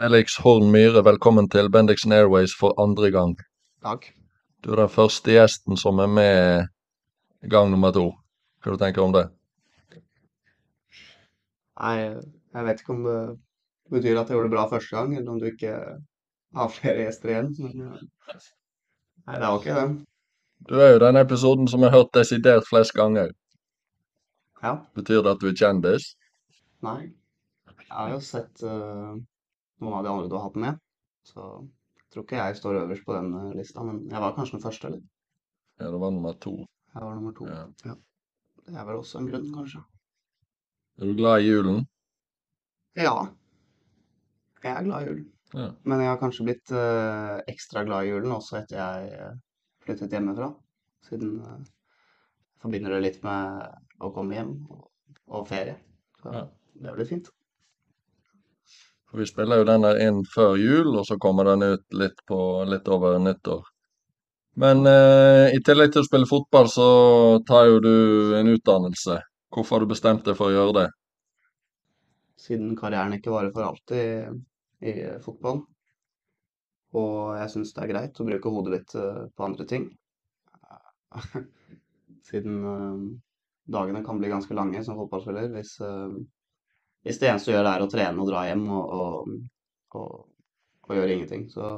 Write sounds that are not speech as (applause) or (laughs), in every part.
Felix Horn Myhre, velkommen til Bendixen Airways for andre gang. Takk. Du er den første gjesten som er med gang nummer to. Hva du tenker du om det? Nei, jeg vet ikke om det betyr at jeg gjorde det bra første gang, eller om du ikke har flere gjester igjen. Men nei, det var ikke det. Du er jo den episoden som jeg har hørt desidert flest ganger. Ja. Betyr det at du er kjendis? Nei. Jeg har jo sett eh, noen av de andre du har hatt med, så jeg tror ikke jeg står øverst på den eh, lista, men jeg var kanskje den første, eller? Ja, det var nummer to. Jeg var nummer to. Ja. Det er vel også en grunn, kanskje. Er du glad i julen? Ja. Jeg er glad i julen. Ja. Men jeg har kanskje blitt uh, ekstra glad i julen også etter jeg eh, flyttet hjemmefra. Siden uh, jeg forbinder det litt med å komme hjem og, og ferie. Så Ja. det blir fint. For vi spiller jo den der inn før jul, og så kommer den ut litt, på, litt over nyttår. Men eh, i tillegg til å spille fotball, så tar jo du en utdannelse. Hvorfor har du bestemt deg for å gjøre det? Siden karrieren ikke varer for alltid i i fotball. Og jeg syns det er greit å bruke hodet litt eh, på andre ting. (laughs) Siden eh, dagene kan bli ganske lange som fotballspiller hvis, eh, hvis det eneste du gjør er å trene og dra hjem og, og, og, og gjøre ingenting. Så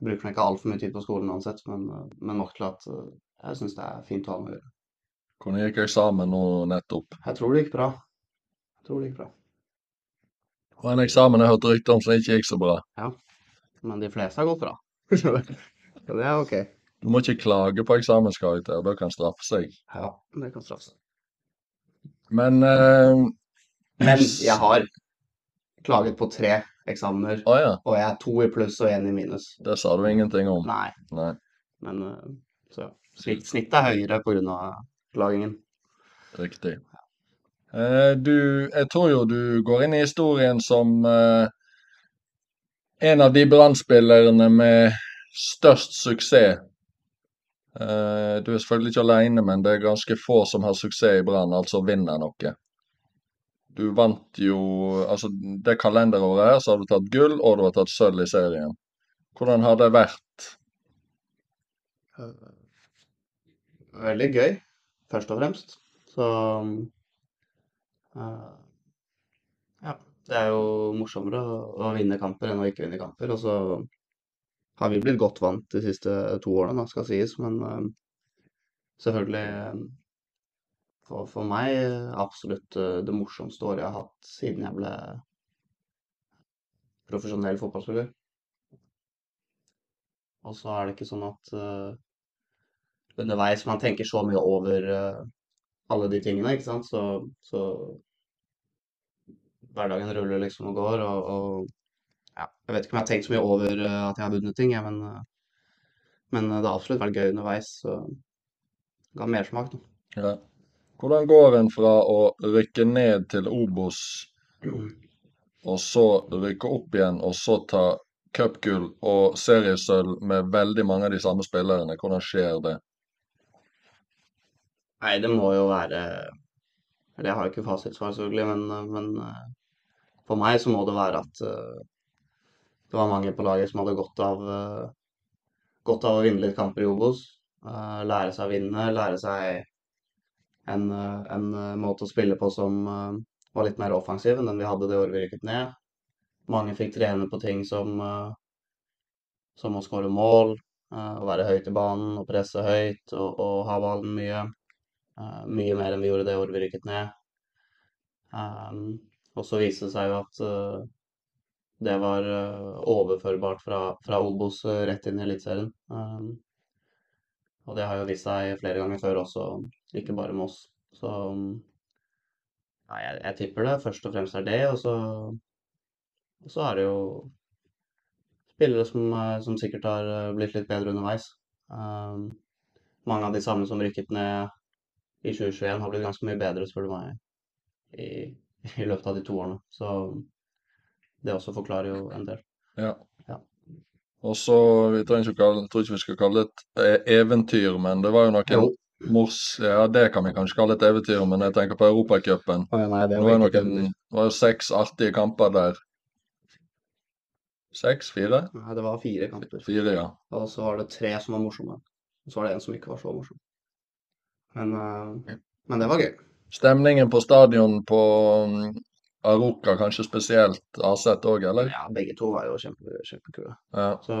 bruker man ikke altfor mye tid på skolen uansett, men, men nok til at eh, jeg syns det er fint å ha med å gjøre. Hvordan gikk eksamen nå nettopp? Jeg tror det gikk bra. Jeg tror det gikk bra. Og en eksamen jeg hørte rykter om som ikke gikk så bra. Ja, Men de fleste har gått bra. (laughs) Så det er ok. Du må ikke klage på eksamenskarakter, det kan straffe seg. Ja, det kan straffe seg. Men eh, Men jeg har klaget på tre eksamener, Å ja, og jeg er to i pluss og én i minus. det sa du ingenting om. Nei, Nei. men eh, så snitt, snittet er høyere pga. klagingen. Riktig. Eh, du, jeg tror jo du går inn i historien som eh, en av de Brann-spillerne med størst suksess. Eh, du er selvfølgelig ikke alene, men det er ganske få som har suksess i Brann, altså vinner noe. Du vant jo Altså, det kalenderåret her så har du tatt gull, og du har tatt sølv i serien. Hvordan har det vært? Veldig gøy, først og fremst. Så eh, Ja. Det er jo morsommere å, vinne kamper enn å ikke vinne kamper. Og så har vi blitt godt vant de siste to årene, da, skal sies. Men eh, selvfølgelig eh, for, for meg eh, absolutt eh, det morsomste året jeg har hatt siden jeg ble profesjonell fotballspiller. Og så er det ikke sånn at uh, underveis man tenker så mye over uh, alle de tingene, ikke sant. Så, så hverdagen ruller liksom og går, og, og ja, jeg vet ikke om jeg har tenkt så mye over uh, at jeg har vunnet ting, jeg, men, men det har absolutt vært gøy underveis. Så det ga mersmak, da. Ja. Hvordan går en fra å rykke ned til Obos og så rykke opp igjen, og så ta cupgull og seriesølv med veldig mange av de samme spillerne. Hvordan skjer det? Nei, det må jo være Eller jeg har jo ikke fasitsvar, selvfølgelig, men, men eh, for meg så må det være at eh, det var mange på laget som hadde godt av, eh, godt av å vinne litt kamper i Obos. Lære seg å vinne, lære seg en, eh, en eh, måte å spille på som eh, var litt mer offensiv enn den vi hadde det året vi rykket ned. Mange fikk trene på ting som, som å skåre mål, å være høyt i banen og presse høyt og, og ha ballen mye. Mye mer enn vi gjorde det året vi rykket ned. Um, og så viste det seg jo at det var overførbart fra, fra Obos rett inn i Eliteserien. Um, og det har jo vist seg flere ganger før også, ikke bare med oss. Så ja, jeg, jeg tipper det først og fremst er det, og så, og så er det jo spillere som, eh, som sikkert har eh, blitt litt bedre underveis. Um, mange av de samme som rykket ned i 2021 har blitt ganske mye bedre, spør du meg, i, i løpet av de to årene. Så det også forklarer jo en del. Ja. Ja. Og så, vi trenger ikke å kalle, tror ikke vi skal kalle det et eh, eventyr, men det var jo noen Jo. Mors... Ja, det kan vi kanskje kalle et eventyr, men jeg tenker på Europacupen. Oh, ja, Det var jo noen, det var jo seks artige kamper der. Seks? Fire? Nei, det var fire kamper. Fire, ja. Og så var det tre som var morsomme. Og så var det en som ikke var så morsom. Men, uh, men det var gøy. Stemningen på stadion på mm, Aroka kanskje spesielt Aset òg, eller? Ja, begge to var jo kjempe, kjempekule. Ja. Så,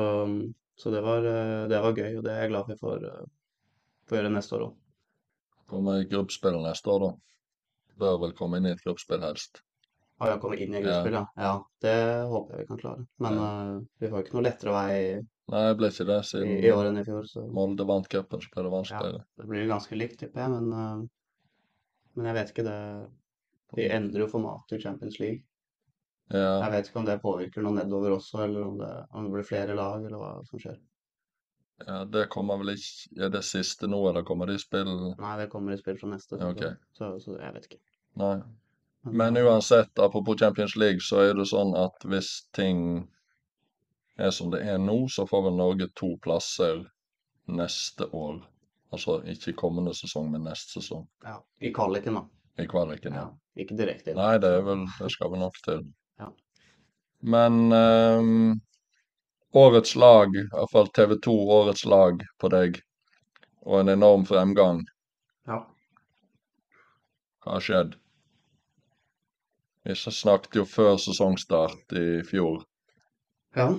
så det, var, eh, det var gøy, og det er jeg glad for for gjøre neste år òg. Kommer i gruppespill neste år, da. Bør vel komme inn i et gruppespill helst. Å ja, komme inn i gruppespill, ja. ja. Det håper jeg vi kan klare. Men eh, vi får ikke noe lettere vei Nei, det ble ikke det i, siden i år enn i fjor, så Molde vant cupen, så ble det ja, det blir ganske likt, tipper jeg. Men, uh, men jeg vet ikke det Vi endrer jo formatet i Champions League. Ja. Jeg vet ikke om det påvirker noe nedover også, eller om det, om det blir flere lag, eller hva som skjer. Ja, det kommer vel ikke Er det siste nå, eller kommer det i spill Nei, det kommer i spill fra neste, så, ok. så, så jeg vet ikke. Nei. Men, Men uansett, apropos Champions League, så er det sånn at hvis ting er som det er nå, så får vel Norge to plasser neste år. Altså ikke kommende sesong, men neste sesong. ja, I kvaliken, da. I kvaliken, Ja, ja. ikke direkte. Nei, det er vel Det skal vi nok til. Ja. Men ehm, årets lag, i hvert fall TV 2 årets lag på deg, og en enorm fremgang. Ja. Hva har skjedd? Vi snakket jo før sesongstart i fjor. ja.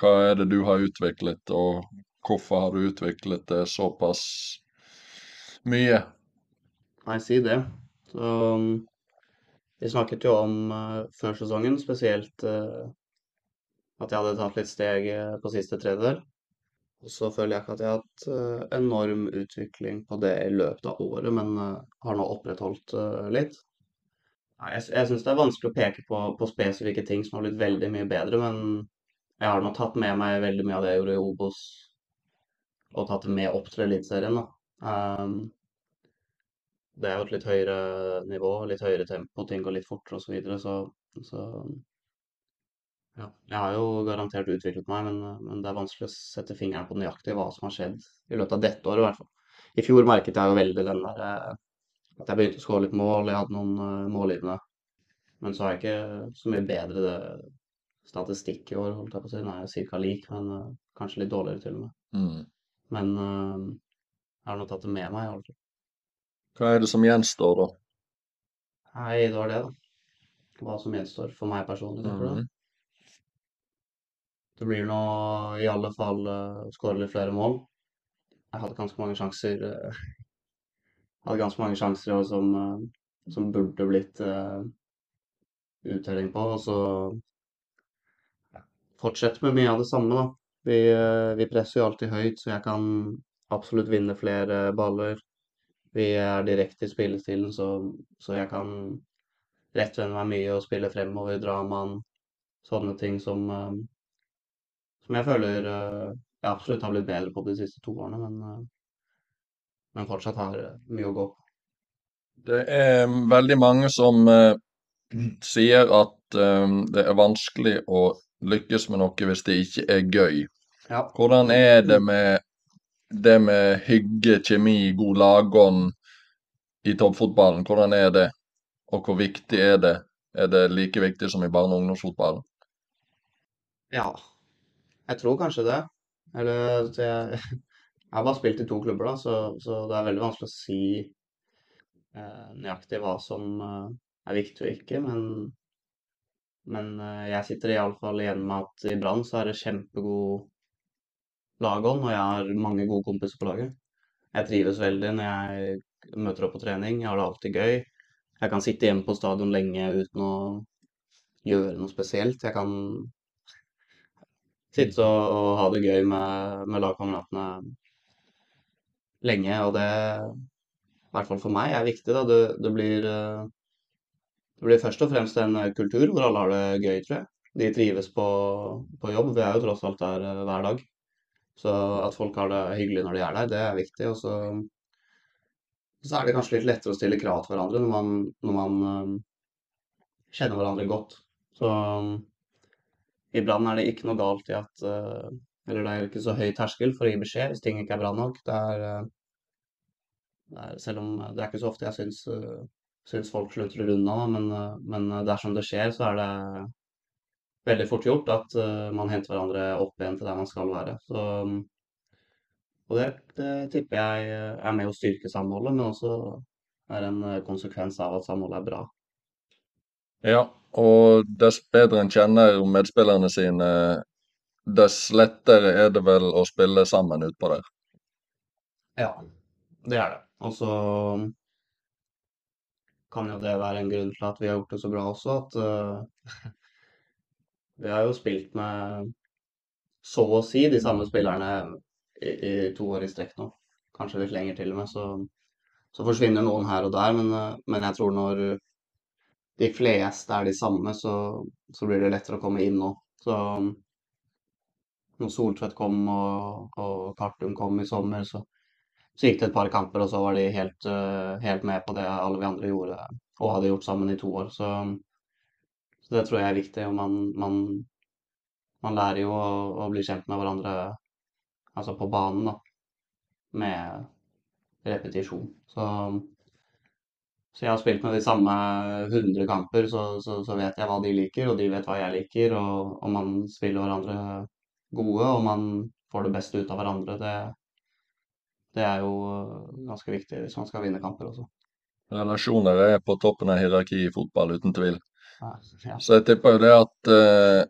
Hva er det du har utviklet, og hvorfor har du utviklet det såpass mye? Nei, si det. Så um, vi snakket jo om uh, før sesongen spesielt eh, at jeg hadde tatt litt steg eh, på siste tredjedel. Og så føler jeg ikke at jeg har hatt eh, enorm utvikling på det i løpet av året, men eh, har nå opprettholdt litt. Jeg, jeg syns det er vanskelig å peke på, på spesifikke ting som har blitt veldig mye bedre, men jeg har nå tatt med meg veldig mye av det jeg gjorde i Obos, og tatt det med opp til Eliteserien, da. Um, det er jo et litt høyere nivå, litt høyere tempo, ting går litt fortere osv. Så, videre, så så ja. Jeg har jo garantert utviklet meg, men, men det er vanskelig å sette fingeren på nøyaktig hva som har skjedd i løpet av dette året, i hvert fall. I fjor merket jeg jo veldig den der eh, at jeg begynte å skåre litt mål, jeg hadde noen uh, målgivende. Men så har jeg ikke så mye bedre det, statistikk i år, holdt jeg på å si. Den er jo ca. lik, men eh, kanskje litt dårligere til og med. Mm. Men eh, jeg har nå tatt det med meg, fall. Hva er det som gjenstår, da? Nei, det var det, da. Hva som gjenstår for meg personlig, tenker du? Det blir nå i alle fall uh, skåre litt flere mål. Jeg hadde ganske mange sjanser uh, (laughs) Hadde ganske mange sjanser i som, uh, som burde blitt uh, uttelling på. Og så fortsette med mye av det samme, da. Vi, eh, vi presser jo alltid høyt, så jeg kan absolutt vinne flere baller. Vi er direkte i spillestilen, så, så jeg kan rettvende meg mye og spille fremover, dra mann. Sånne ting som, eh, som jeg føler eh, jeg absolutt har blitt bedre på de siste to årene, men, eh, men fortsatt har eh, mye å gå på. Det er mm, veldig mange som eh, sier at eh, det er vanskelig å lykkes med noe hvis det ikke er gøy. Ja. Hvordan er det med det med hygge, kjemi, god lagånd i toppfotballen? Hvordan er det, og hvor viktig er det? Er det like viktig som i barne- og ungdomsfotballen? Ja, jeg tror kanskje det. Eller jeg, (laughs) jeg har bare spilt i to klubber, da, så, så det er veldig vanskelig å si eh, nøyaktig hva som eh, er viktig og ikke. Men, men eh, jeg sitter iallfall igjen med at i Brann så er det kjempegod lagånd, og jeg har mange gode kompiser på laget. Jeg trives veldig når jeg møter opp på trening. Jeg har det alltid gøy. Jeg kan sitte hjemme på stadion lenge uten å gjøre noe spesielt. Jeg kan sitte og, og ha det gøy med, med lagkameratene lenge, og det, i hvert fall for meg, er viktig. Da. Det, det, blir, eh, det blir først og fremst en eh, kultur hvor alle har det gøy, tror jeg. De trives på, på jobb. Vi er jo tross alt der eh, hver dag. Så at folk har det hyggelig når de er der, det er viktig. Og så, så er det kanskje litt lettere å stille krav til hverandre når man, når man kjenner hverandre godt. Så Brann er det ikke noe galt i at eh, Eller det er ikke så høy terskel for å gi beskjed hvis ting ikke er bra nok. Det er, eh, det er Selv om det er ikke så ofte jeg syns, eh, syns folk slutter unna, men, men dersom det skjer, så er det veldig fort gjort at man henter hverandre opp igjen til der man skal være. Så, og det, det, tipper jeg er med å styrke samholdet, men også er en konsekvens av at samholdet er bra. Ja, og dess bedre en kjenner medspillerne sine, dess lettere er det vel å spille sammen utpå der. Ja, det er det. Og så kan jo det være en grunn til at vi har gjort det så bra også, at uh, Vi har jo spilt med så å si de samme spillerne i, i to år i strekk nå. Kanskje litt lenger til og med. Så, så forsvinner noen her og der, men, uh, men, jeg tror når de fleste er de samme, så, så blir det lettere å komme inn nå. Så når Soltvedt kom og, og Kartum kom i sommer, så, så, gikk det et par kamper, og så var de helt, uh, helt med på det alle vi andre gjorde og hadde gjort sammen i to år. Så så det tror jeg er viktig. og man, man, man lærer jo å, å, bli kjent med hverandre altså på banen, da. Med repetisjon. Så, så jeg har spilt med de samme 100 kamper, så, så, så, vet jeg hva de liker, og de vet hva jeg liker. Og, og man spiller hverandre gode, og man får det beste ut av hverandre. Det, det er jo ganske viktig hvis man skal vinne kamper også. Relasjoner er på toppen av hierarkiet i fotball, uten tvil. Så jeg tipper jo det at uh,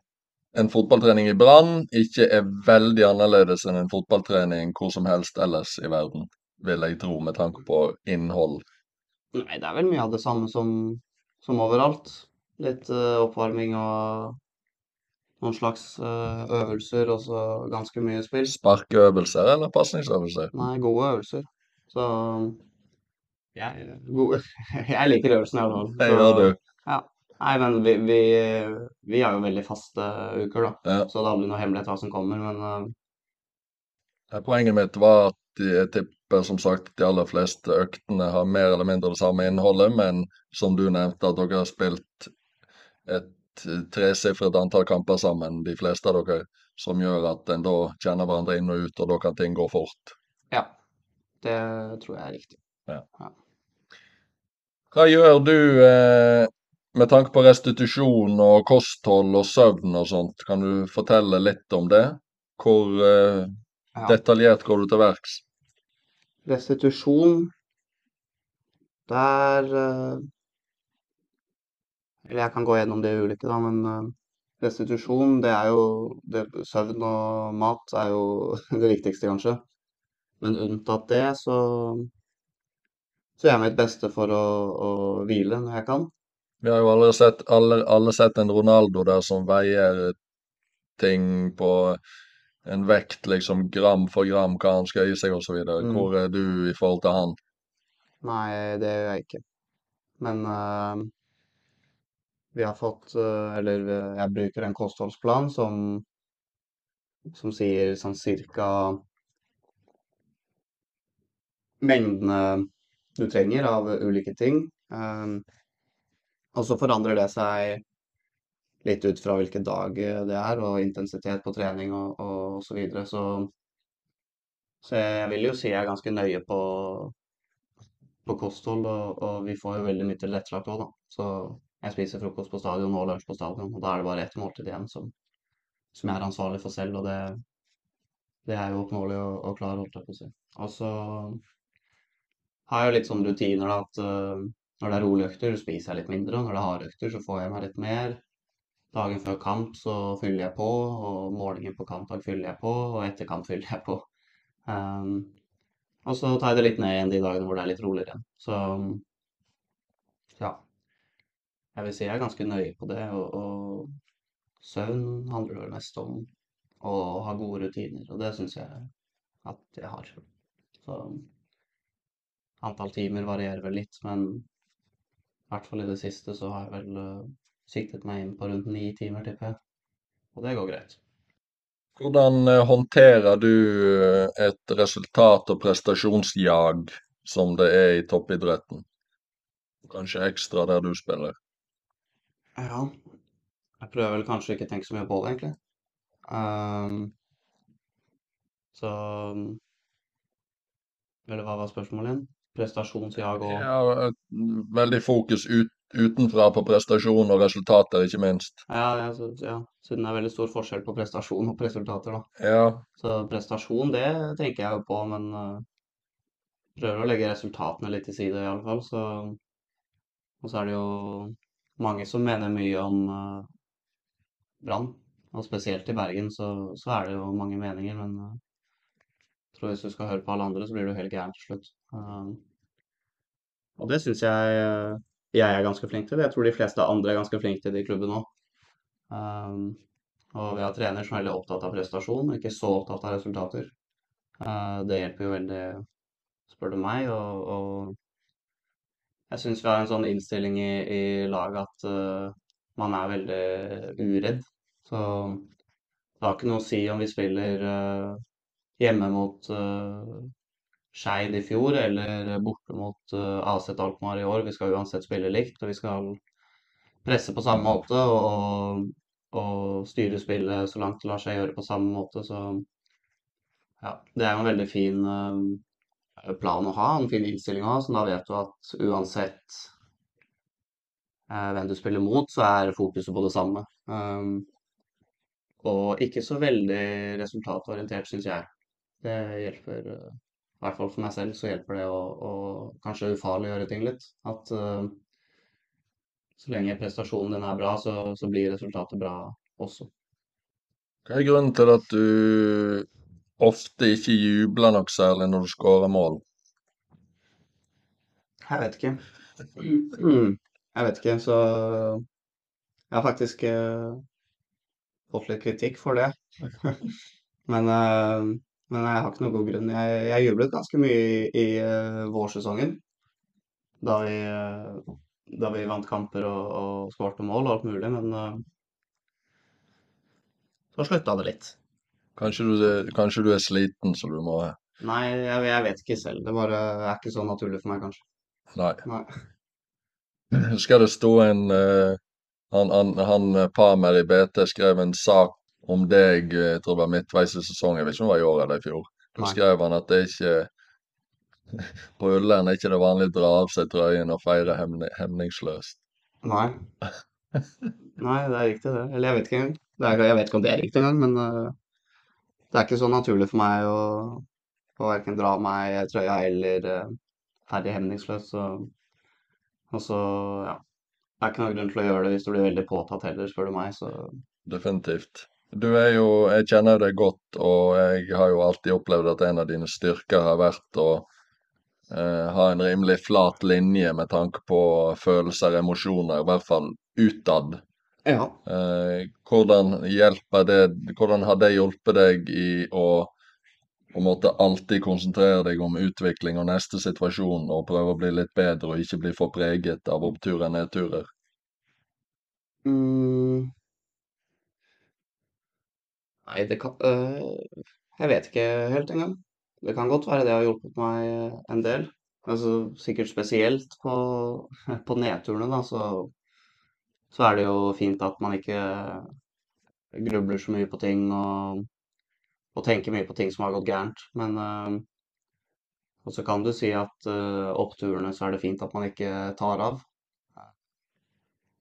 en fotballtrening i Brann ikke er veldig annerledes enn en fotballtrening hvor som helst ellers i verden, vil jeg tro, med tanke på innhold. Nei, det er vel mye av det samme som, som overalt. Litt uh, oppvarming og noen slags uh, øvelser og så ganske mye spill. Sparkeøvelser eller pasningsøvelser? Nei, gode øvelser. Så jeg, gode. (laughs) jeg liker øvelsene, i hvert fall. Det gjør du. Ja. Nei, men vi, vi, vi har jo veldig faste uker, da. Ja. Så det er aldri noe hemmelighet hva som kommer, men uh... Poenget mitt var at jeg tipper som sagt de aller fleste øktene har mer eller mindre det samme innholdet, men som du nevnte, at dere har spilt et tresifret antall kamper sammen, de fleste av dere, som gjør at en da kjenner hverandre inn og ut, og da kan ting gå fort. Ja, det tror jeg er riktig. Ja. ja. Hva gjør du eh, med tanke på restitusjon og kosthold og søvn og sånt, kan du fortelle litt om det? Hvor eh, detaljert går du til verks? Restitusjon Der eh, Eller jeg kan gå gjennom det ulike, da, men eh, restitusjon, det er jo det, Søvn og mat er jo (laughs) det viktigste, kanskje. Men unntatt det, så så gjør jeg mitt beste for å, å hvile når jeg kan. Vi har jo alle sett, alle, alle sett en Ronaldo der som veier ting på en vekt, liksom gram for gram, hva han skal gi seg osv. Mm. Hvor er du i forhold til han? Nei, det gjør jeg ikke. Men uh, vi har fått uh, Eller jeg bruker en kostholdsplan som, som sier sånn cirka mengdene du trenger av ulike ting. Um, og så forandrer det seg litt ut fra hvilken dag det er, og intensitet på trening og, og så videre. Så, så, jeg vil jo si jeg er ganske nøye på, på kosthold, og, og, vi får jo veldig mye tilrettelagt òg, da. Så jeg spiser frokost på stadion og lunsj på stadion, og da er det bare ett måltid igjen som, som jeg er ansvarlig for selv, og det, det er jo oppnåelig å, å klare, holdt jeg på å si. Og så har jeg jo litt sånne rutiner, da, at uh, når det er rolige økter, spiser jeg litt mindre, og når det er harde økter, så får jeg meg litt mer. Dagen før kamp så fyller jeg på, og morgenen på kampdag fyller jeg på, og etter kamp fyller jeg på. Um, og så tar jeg det litt ned igjen de dagene hvor det er litt roligere igjen. Så ja. Jeg vil si jeg er ganske nøye på det, og, og søvn handler det mest om å ha gode rutiner, og det syns jeg at jeg har. Så antall timer varierer vel litt, men i hvert fall i det siste så har jeg vel siktet meg inn på rundt ni timer, tipper jeg. Og det går greit. Hvordan uh, håndterer du uh, et resultat- og prestasjonsjag som det er i toppidretten? Kanskje ekstra der du spiller? Ja. Jeg prøver vel kanskje ikke å tenke så mye på det, egentlig. Um, så Eller hva var spørsmålet igjen? prestasjonsjag og Ja, veldig fokus ut utenfra på prestasjon og resultater, ikke minst. Ja, altså, ja, siden det er veldig stor forskjell på prestasjon og resultater, da. Ja, Så prestasjon, det tenker jeg jo på, men uh, prøver å legge resultatene litt til side, i alle fall. Så, og så er det jo mange som mener mye om uh, Brann. Og spesielt i Bergen så, så, er det jo mange meninger, men uh, jeg tror hvis du skal høre på alle andre, så blir du helt gæren til slutt. Uh, og det syns jeg jeg er ganske flink til. Jeg tror de fleste andre er ganske flinke til det i klubben òg. Um, og vi har trener som er veldig opptatt av prestasjon, og ikke så opptatt av resultater. Uh, det hjelper jo veldig, spør du meg. Og, og jeg syns vi har en sånn innstilling i, i laget at uh, man er veldig uredd. Så det har ikke noe å si om vi spiller uh, hjemme mot uh, Skeid i fjor eller borte mot uh, AZ Alkmaar i år. Vi skal uansett spille likt, og vi skal presse på samme måte og, og styre spillet så langt det lar seg gjøre på samme måte. Så ja, det er jo en veldig fin uh, plan å ha, en fin innstilling å ha. Så da vet du at uansett hvem du spiller mot, så er fokuset på det samme. Um, og ikke så veldig resultatorientert, syns jeg. Det hjelper, i hvert fall for meg selv, så hjelper det å, å kanskje ufarliggjøre ting litt. At uh, så lenge prestasjonen din er bra, så, så, blir resultatet bra også. Hva er grunnen til at du ofte ikke jubler nok særlig når du skårer mål? Jeg vet ikke. Jeg vet ikke, så jeg har faktisk uh, fått litt kritikk for det. (laughs) men, uh, men, jeg har ikke noen god grunn. Jeg, jeg jublet ganske mye i, i uh, vårsesongen. Da vi, uh, da vi, vant kamper og, og skårte mål og alt mulig, men så slutta det litt. Kanskje du, kanskje du, er sliten, så du må Nei, jeg, jeg vet ikke selv. Det bare er ikke så naturlig for meg, kanskje. Nei. Nei. Skal det stå en han, han, han Pamer i BT skrev en sak om eh, jeg tror det var midtveis i sesongen, jeg vet ikke om det var i år eller i fjor. Da skrev han at det er ikke (laughs) På Ullern er ikke det vanlig å dra av seg trøyen og feire hemningsløst. Nei. (laughs) Nei, det er riktig, det. Eller jeg vet ikke engang. Jeg vet ikke om det er riktig engang, men uh, det er ikke så naturlig for meg å, å verken dra av meg trøya eller uh, ferdig hemningsløst. Så, og så, ja. Det er ikke noen grunn til å gjøre det hvis du blir veldig påtatt heller, spør du meg. Så. Definitivt. Du er jo, Jeg kjenner deg godt, og jeg har jo alltid opplevd at en av dine styrker har vært å eh, ha en rimelig flat linje med tanke på følelser emosjoner, i hvert fall utad. Ja. Eh, hvordan, det, hvordan har det hjulpet deg i å på en måte alltid konsentrere deg om utvikling og neste situasjon, og prøve å bli litt bedre og ikke bli for preget av oppturer og nedturer? Mm. Nei, det kan øh, Jeg vet ikke helt engang. Det kan godt være det har hjulpet meg en del. Altså, sikkert spesielt på, (laughs) på nedturene, da, så, så er det jo fint at man ikke grubler så mye på ting og og tenker mye på ting som har gått gærent. Men uh, Og så kan du si at uh, oppturene så er det fint at man ikke tar av.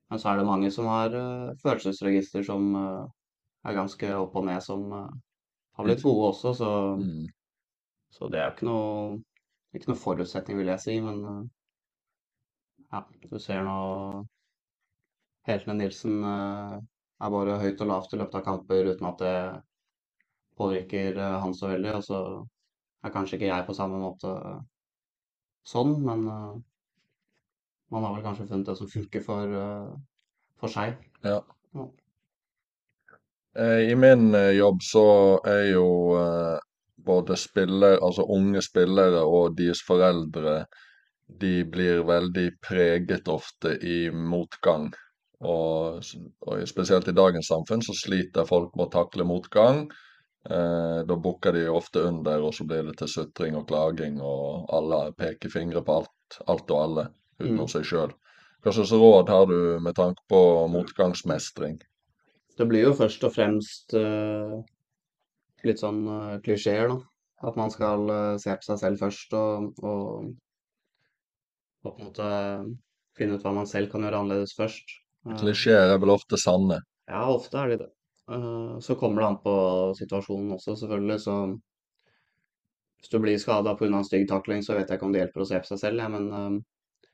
Men så er det mange som har uh, følelsesregister som er ganske opp og ned, som har blitt gode også. Så, mm. så det er jo ikke noe, ikke noe forutsetning, vil jeg si. Men ja, du ser nå Heltene Nilsen er bare høyt og lavt i løpet av kamper uten at det påvirker eh, han så veldig. Og så er kanskje ikke jeg på samme måte sånn, men man har vel kanskje funnet det som funker for, for seg. Ja. ja. I min jobb så er jo både spiller, altså unge spillere og deres foreldre de blir veldig preget ofte i motgang. Og, og spesielt i dagens samfunn så sliter folk med å takle motgang. Eh, da bukker de ofte under, og så blir det til sutring og klaging, og alle peker fingre på alt, alt og alle utenom mm. seg sjøl. Hva slags råd har du med tanke på motgangsmestring? Det blir jo først og fremst uh, litt sånn uh, klisjeer, da. At man skal uh, se på seg selv først og, og, og, på en måte finne ut hva man selv kan gjøre annerledes først. Eh, Klisjeer er vel ofte sanne. ja, ofte er de det. Eh, så kommer det an på situasjonen også, selvfølgelig. Så hvis du blir skada pga. en stygg takling, så vet jeg ikke om det hjelper å se på seg selv, ja, men eh,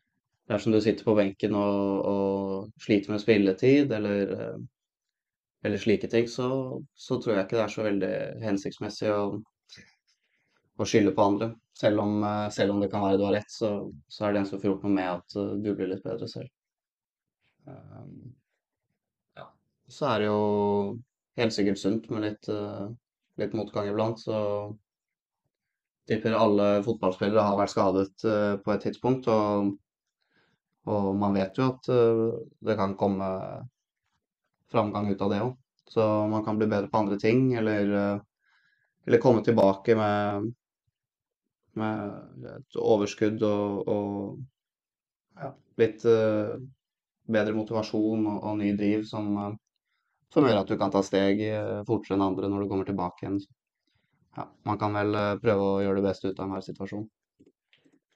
dersom du sitter på benken og, og sliter med spilletid eller, eh, eller slike ting, så, så tror jeg ikke det er så veldig hensiktsmessig å, å skylde på andre. Selv om, eh, selv om det kan være du har rett, så, så er det en som får gjort noe med at eh, du blir litt bedre selv. Um, ja. Så er det jo helt sikkert sunt med litt, eh, litt motgang iblant, så tipper alle fotballspillere har vært skadet uh, på et tidspunkt, og, og man vet jo at uh, det kan komme framgang ut av det òg. Så man kan bli bedre på andre ting, eller, eh, eller komme tilbake med, med et overskudd og, og ja, litt uh, bedre motivasjon og, og ny driv som, eh, som gjør at du kan ta steg fortere enn andre når du kommer tilbake igjen. Ja, man kan vel prøve å gjøre det beste ut av enhver situasjon.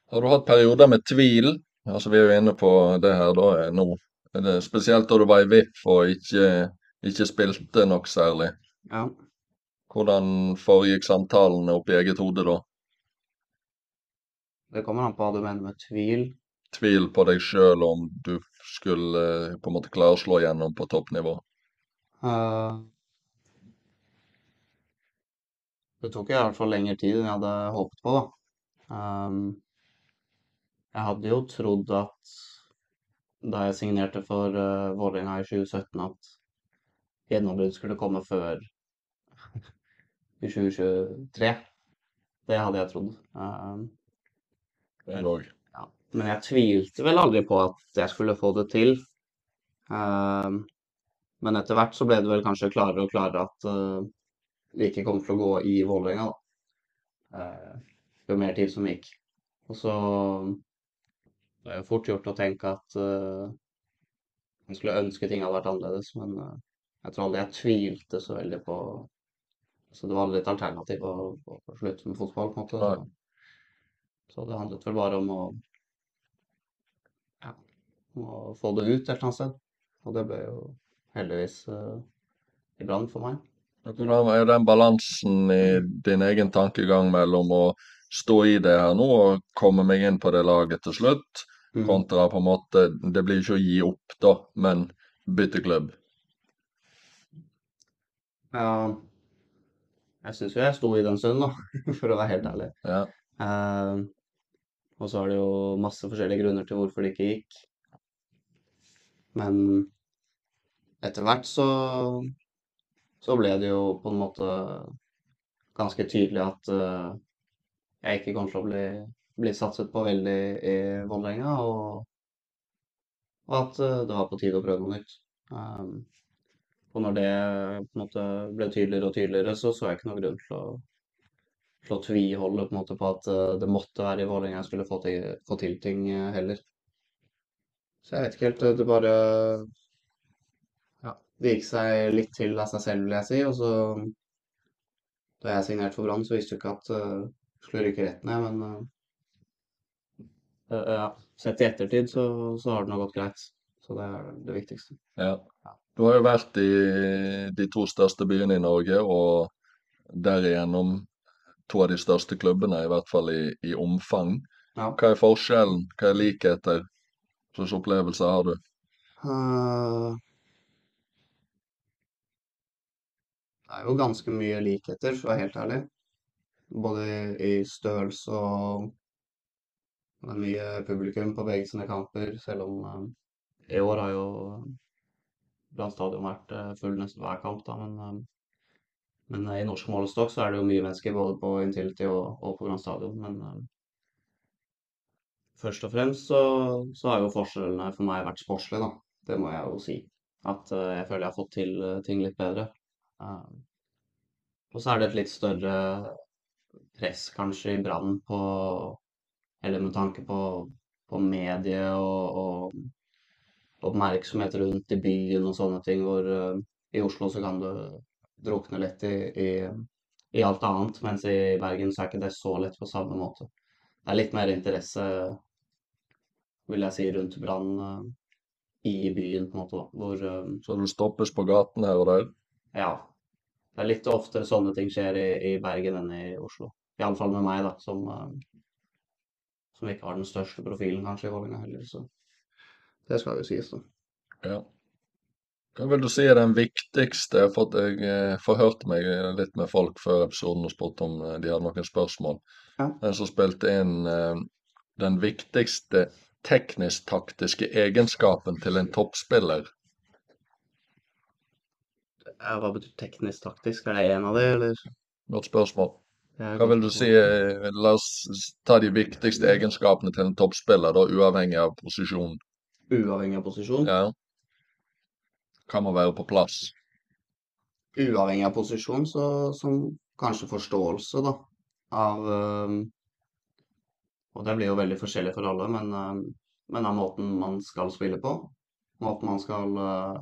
Har du hatt perioder med tvil? Altså, vi er jo inne på det her da nå. Det spesielt da du var i VIF og ikke, ikke spilte nok særlig. Ja. Hvordan foregikk samtalene oppi eget hode da? Det kommer an på hva du mener med tvil. Tvil på deg sjøl om du skulle eh, på en måte klare å slå gjennom på toppnivå? Uh, det tok i hvert fall lengre tid enn jeg hadde håpet på, da. Um, jeg hadde jo trodd at da jeg signerte for uh, Vålerenga i 2017, at gjennombrudd skulle komme før i 2023. Det hadde jeg trodd. Uh, men, ja. Men jeg tvilte vel aldri på at jeg skulle få det til. Uh, men etter hvert så ble det vel kanskje klarere og klarere at uh, det ikke kom til å gå i Vålerenga, da. Uh, jo mer tid som gikk. Og så det er jo fort gjort å tenke at uh, man skulle ønske ting hadde vært annerledes, men uh, jeg tror aldri jeg tvilte så veldig på Så det var aldri et alternativ å, å slutte med fotball, på en måte. Ja. Så det handlet vel bare om å ja, å få det ut et eller annet sted. Og det ble jo heldigvis uh, i brann for meg. Hvordan er den balansen i din egen tankegang mellom å stå i det her nå og komme meg inn på det laget til slutt, Mm. Kontra på en måte Det blir ikke å gi opp, da, men bytte klubb. Ja, jeg syns jo jeg sto i den stunden, da, (laughs) for å være helt ærlig. Ja. Uh, og så er det jo masse forskjellige grunner til hvorfor det ikke gikk. Men etter hvert så så ble det jo på en måte ganske tydelig at uh, jeg ikke kommer til å bli, bli satset på veldig i Vålerenga, og, og at eh, det var på tide å prøve noe nytt. Um, og når det måte ble tydeligere og tydeligere, så så jeg ikke noen grunn til å, til å tviholde på, måte på at eh, det måtte være i Vålerenga jeg skulle få til, få til ting eh, heller. Så jeg vet ikke helt. Det bare ja, Det gikk seg litt til av seg selv, vil jeg si. Og så Da jeg signerte for Brann, så visste jeg ikke at uh, skulle rykke rett ned, men uh, ja. Sett i ettertid så, så har det nå gått greit. Så det er det viktigste. Ja. Du har jo vært i de to største byene i Norge, og derigjennom to av de største klubbene, i hvert fall i, i omfang. Ja. Hva er forskjellen? Hva er likheter? Hva slags opplevelser har du? Uh, Det er jo ganske mye likheter, for å være helt ærlig. Både i, i størrelse og det er mye publikum på begge sine kamper, selv om eh, i år har jo Brann stadion vært eh, full nesten hver kamp, da, men, eh, men i norsk målestokk så er det jo mye mennesker både på Intility og, og på Brann stadion. Men først og fremst så, så har jo forskjellene for meg vært sportslige, da. Det må jeg jo si. At jeg føler jeg har fått til ting litt bedre. Og så er det et litt større press kanskje i Brann på Eller med tanke på, på medie og, og oppmerksomhet rundt i byen og sånne ting, hvor uh, i Oslo så kan du drukne litt i, i, i alt annet, mens i Bergen så er ikke det så lett på samme måte. Det er litt mer interesse vil jeg si, rundt Brann uh, i byen, på en måte. Hvor uh, Så du stoppes på gaten her og der? Ja. Det er litt oftere sånne ting skjer i, i Bergen enn i Oslo. Iallfall med meg, da, som, som ikke har den største profilen kanskje i Vålerenga heller. Så det skal jo sies, da. Ja. Hva vil du si er den viktigste? For at jeg eh, forhørte meg litt med folk før episoden og spurte om eh, de hadde noen spørsmål. Ja. Den som spilte inn eh, den viktigste teknisk-taktiske egenskapen til en toppspiller. Hva betyr teknisk taktisk? Er det en av de, eller? Godt spørsmål. Hva vil du si? eh, La oss ta de viktigste egenskapene til en toppspiller, da, uavhengig av posisjon. Uavhengig av posisjon? Ja. Kan man være på plass? Uavhengig av posisjon, så som kanskje forståelse, da, av eh, Og det blir jo veldig forskjellig for alle, men, eh, men av måten man skal spille på. Måten man skal eh,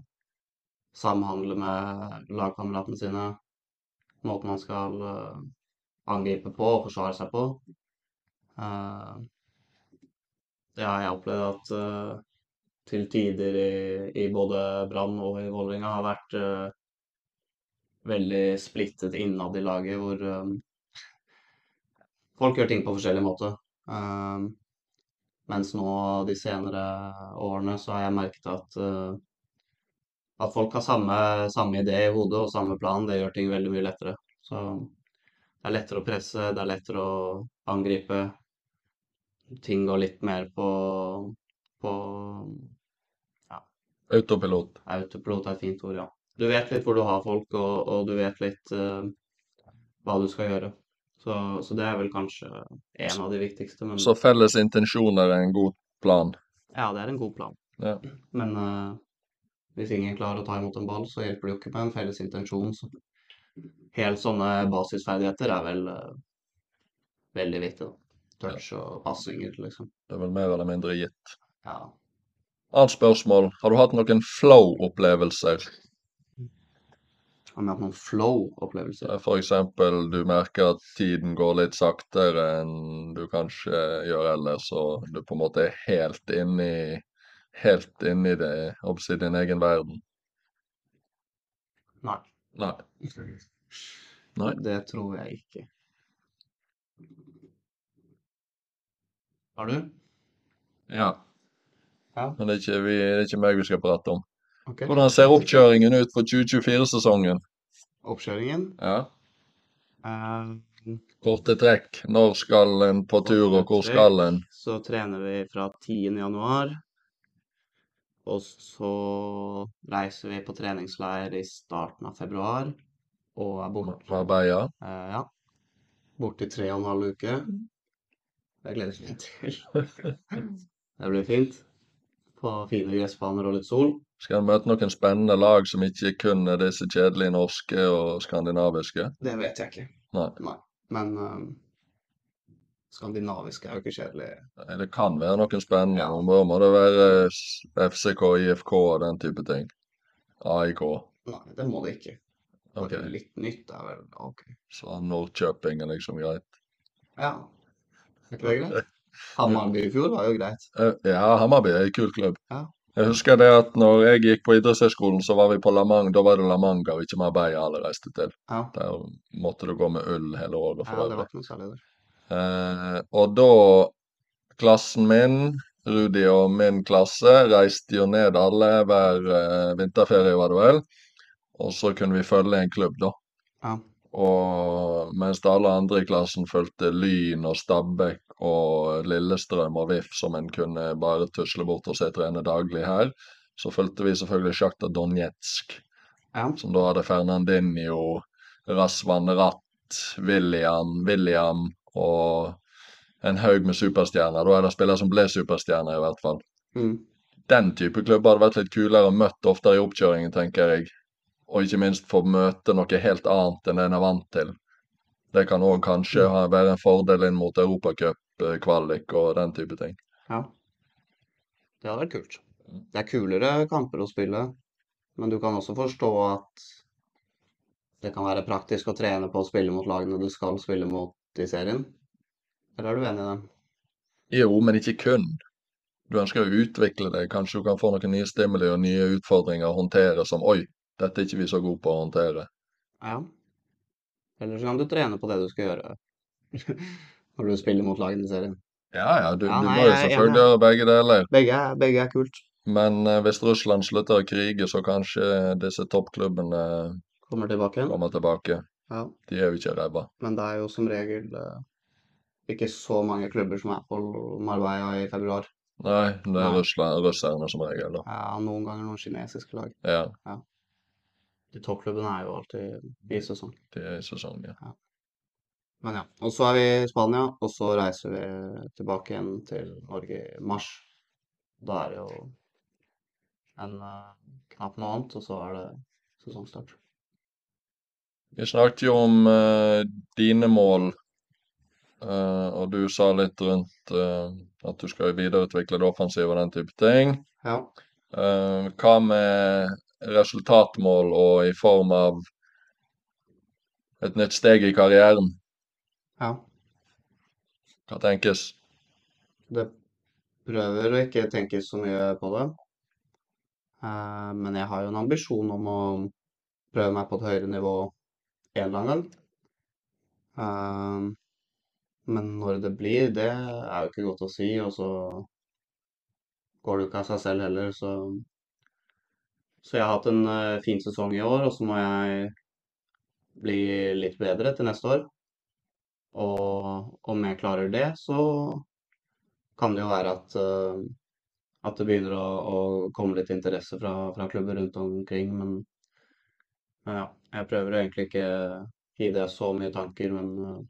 samhandle med lagkameratene sine. Måten man skal eh, angripe på og forsvare seg på. Det har jeg opplevd at uh, til tider i, i både Brann og i Vålerenga har vært uh, veldig splittet innad i laget, hvor um, folk gjør ting på forskjellig måte. Eh, mens nå de senere årene så har jeg merket at uh, at folk har samme, samme idé i hodet og samme plan. Det gjør ting veldig mye lettere. Så det er lettere å presse, det er lettere å angripe. Ting går litt mer på, på Autopilot. Autopilot er et fint ord, ja. Du vet litt hvor du har folk, og, og du vet litt uh, hva du skal gjøre. Så, så det er vel kanskje en av de viktigste. Men Så felles intensjoner er en god plan. ja, det er en god plan. Ja. Men uh, hvis ingen klarer å ta imot en ball, så hjelper det jo ikke med en felles intensjon. Så helt sånne basisferdigheter er vel uh, veldig viktig. da. Touch og passinger, liksom. Det er vel mer eller mindre gitt. Ja. Annet spørsmål. Har du hatt noen flow-opplevelser? Har vi hatt noen flow-opplevelser? For eksempel du merker at tiden går litt saktere enn du kanskje gjør ellers, og du på en måte er helt inne i Helt inne i det, oppsi din egen verden. Nei. Nei. Nei. Det tror jeg ikke. Har du? Ja. Ja. Men det er, ikke, vi, det er ikke meg vi skal prate om. Okay. Hvordan ser oppkjøringen ut for 2024-sesongen? Oppkjøringen? Ja. Uh... Korte trekk. Når skal en på tur, og hvor skal en? så trener vi fra 10. Og så reiser vi på treningsleir i starten av februar. Og er borte Marbella? eh, ja, borte i tre og en halv uke. Det gleder jeg meg (laughs) til. Det blir fint. På fine gressbaner og litt sol. Skal en møte noen spennende lag som ikke kun er disse kjedelige norske og skandinaviske? Det vet jeg ikke. Nei. Men eh, skandinavisk er jo ikke kjedelig. Nei, Det kan være noen spennende. Ja. men må det være FCK, IFK og den type ting. AIK. Nei, det må det ikke. Okay. Litt nytt er vel OK. Så Nordkjøping er liksom greit. Ja. Er ikke det greit? Hammarby i fjor var jo greit. Eh, Ja, Hammarby er en kul klubb. Ja. Jeg husker det at når jeg gikk på idrettshøyskolen, så var vi på La Manga. Da var det La Manga og ikke Marbella alle reiste til. Ja. Der måtte du gå med ull hele året ja, for det var ikke noe særlig der. Eh, og da Klassen min, Rudi og min klasse, reiste jo ned alle hver eh, vinterferie, var det vel. Og så kunne vi følge en klubb, da. Ja. Og mens alle andre i klassen fulgte Lyn og Stabæk og Lillestrøm og VIF, som en kunne bare tusle bort og se trene daglig her, så fulgte vi selvfølgelig Sjakta Donetsk, Ja. som da hadde Fernandinho, Rasvan Ratt, William, William og en haug med superstjerner. Da er det spillere som ble superstjerner, i hvert fall. Mm. Den type klubber hadde vært litt kulere å møte oftere i oppkjøringen, tenker jeg. Og ikke minst få møte noe helt annet enn det en er vant til. Det kan òg kanskje mm. være en fordel inn mot europacupkvalik og den type ting. ja. Det hadde vært kult. Det er kulere kamper å spille, men du kan også forstå at det kan være praktisk å trene på å spille mot lagene du skal spille mot i serien. Eller er du enig i dem? Jo, men ikke kun. du ønsker å utvikle deg. Kanskje du kan få noen nye stimuli og nye utfordringer å håndtere som Oi, dette er ikke vi så gode på å håndtere. Ja. Eller så kan du trene på det du skal gjøre (laughs) når du spiller mot lagene i serien. Ja ja, du, Ja, du må jo selvfølgelig gjøre begge deler. Begge begge er kult. Men eh, hvis Russland slutter å krige, så kanskje disse toppklubbene Kommer tilbake kommer tilbake. Ja. De er jo ikke ræva. Men det er jo som regel eh, ikke så mange klubber som er på Marbella i februar. Nei, det er russerne som regel, da. Ja, noen ganger noen kinesiske lag. Ja, De toppklubbene er jo alltid i sesong. de er i sesong, ja. Men ja. Og så er vi i Spania, og så reiser vi tilbake igjen til Norge i mars. Da er det jo en knapp noe annet, og så er det sesongstart. Vi snakket jo om uh, dine mål, uh, og du sa litt rundt uh, at du skal videreutvikle det offensive og den type ting. Ja. Hva med resultatmål og i form av et nytt steg i karrieren? ja. Hva tenkes? Det prøver å ikke tenke så mye på det. Men jeg har jo en ambisjon om å prøve meg på et høyere nivå en eller annen gang. Eh, men når det blir, det er jo ikke godt å si. Og så går det jo ikke av seg selv heller, så Så jeg har hatt en eh, fin sesong i år, og så må jeg bli litt bedre til neste år. Og om jeg klarer det, så kan det jo være at, eh, at det begynner å, å komme litt interesse fra, fra klubber rundt omkring. Men, ja, jeg prøver egentlig ikke gi det så mye tanker, men, eh,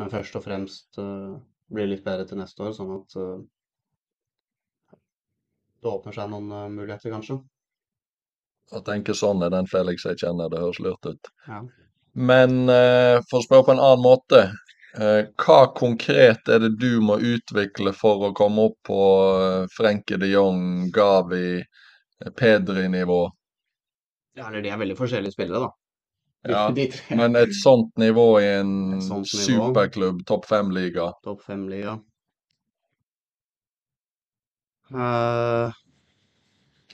men først og fremst uh, bli litt bedre til neste år, sånn at uh, det åpner seg noen uh, muligheter, kanskje. Å tenke sånn er den Felix jeg kjenner, det høres lurt ut. Ja. Men eh, for å spørre på en annen måte, eh, hva konkret er det du må utvikle for å komme opp på Frenke Frenkie de Jong, Gavi, eh, Pedri-nivå? Ja, eller de er veldig forskjellige spillere, da. Ja. Men et sånt nivå i en nivå. superklubb, topp fem-liga, Topp fem-liga. Uh,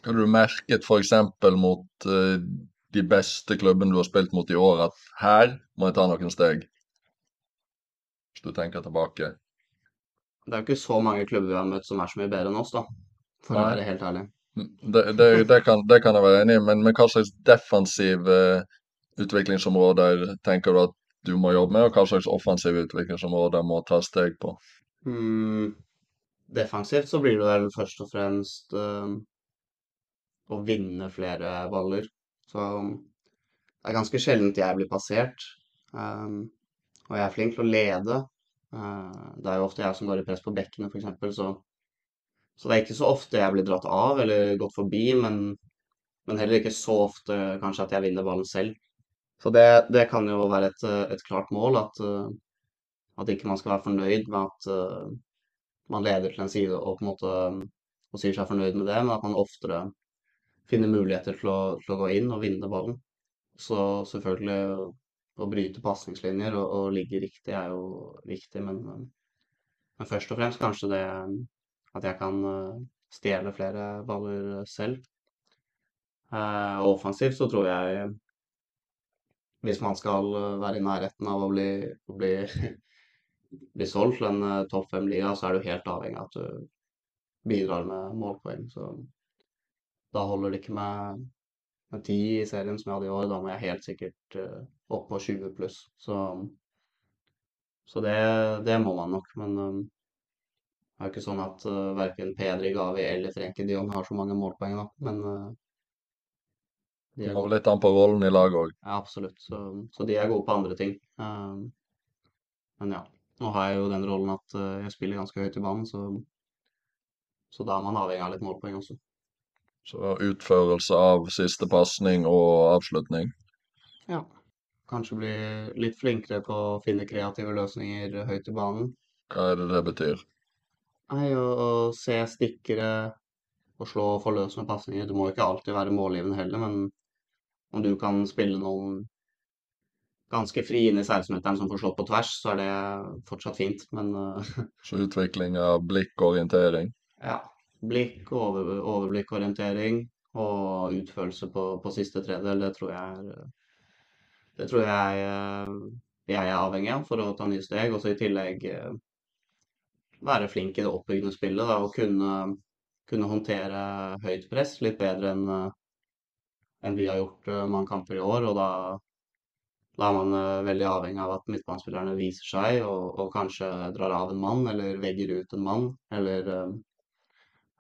hva har du merket f.eks. mot uh, de beste klubbene du har spilt mot i år, at her må jeg ta noen steg? Hvis du tenker tilbake. det er jo ikke så mange klubber vi har møtt som er så mye bedre enn oss, da. For å Nei. være helt ærlig. Det, det, det, kan, jeg være enig i, men, men hva slags defensive utviklingsområder tenker du at du må jobbe med, og hva slags offensive utviklingsområder må ta steg på? Mm, defensivt så blir det vel først og fremst øh, å vinne flere baller. Så det er ganske sjeldent jeg blir passert. eh, og jeg er flink til å lede. Uh, det er jo ofte jeg som går i press på bekkene, f.eks. Så, så det er ikke så ofte jeg blir dratt av eller gått forbi, men, men heller ikke så ofte kanskje at jeg vinner ballen selv. Så det, det kan jo være et, eh, et klart mål at, eh, at ikke man skal være fornøyd med at eh, man leder til en side og på en måte um, og sier seg fornøyd med det, men at man oftere finner muligheter til å, til å gå inn og vinne ballen. Så selvfølgelig å, bryte pasningslinjer og, og ligge riktig er jo viktig, men, men først og fremst kanskje det at jeg kan uh, stjele flere baller selv. Eh, og offensivt så tror jeg hvis man skal uh, være i nærheten av å bli, bli, (laughs) bli solgt til en eh, topp fem-liga, så er du helt avhengig av at du bidrar med målpoeng. Så da holder det ikke med, med 10 i serien som jeg hadde i år. Da må jeg helt sikkert eh, opp på 20 pluss. Så, så det, det må man nok. Men det er jo ikke sånn at uh, verken Pedri, Gavi eller Frenkie de har så mange målpoeng, da. Men uh, de Det er litt an på rollen i laget òg. Ja, absolutt. Så, så de er gode på andre ting. Uh, men ja, nå har jeg jo den rollen at uh, jeg spiller ganske høyt i banen, så, så da er man avhengig av litt målpoeng også. Så utførelse av siste pasning og avslutning. Ja. Kanskje bli litt flinkere på å finne kreative løsninger høyt i banen. Hva er det det betyr? Nei, å, se stikkere og slå forløsende pasninger. Du må ikke alltid være målgivende heller, men om du kan spille noen ganske fri inn i 16-meteren som får slått på tvers, så er det fortsatt fint. Men uh, Så utvikling av blikk og orientering. Ja. Blikk, over, overblikk, orientering og utførelse på, på siste tredel, det tror jeg er Det tror jeg eh, jeg er avhengig av for å ta nye steg. Og så i tillegg eh, være flink i det oppbyggende spillet da, og kunne, kunne håndtere høyt press litt bedre enn en vi har gjort uh, mange kamper i år. Og da, da er man uh, veldig avhengig av at midtbanespillerne viser seg og, og, kanskje drar av en mann, eller vegger ut en mann. Eller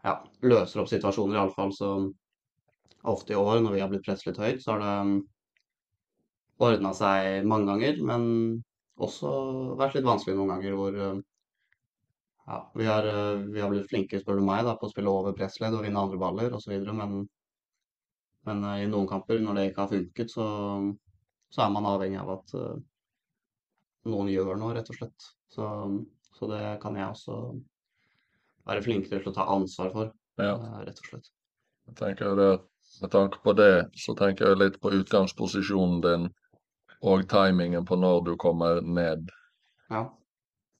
ja, løser opp situasjoner, iallfall. Så ofte i år, når vi har blitt presset litt høyt, så har det ordna seg mange ganger. Men også vært litt vanskelig noen ganger hvor ja, vi har, vi har blitt flinke, spør du meg, da, på å spille over pressledd og vinne andre baller osv. Men men uh, i noen kamper, når det ikke har funket, så, så er man avhengig av at uh, noen gjør noe, rett og slett. Så, så, det kan jeg også være flinkere til å ta ansvar for, ja. uh, rett og slett. Jeg tenker det, Med tanke på det, så tenker jeg litt på utgangsposisjonen din og timingen på når du kommer ned. Ja.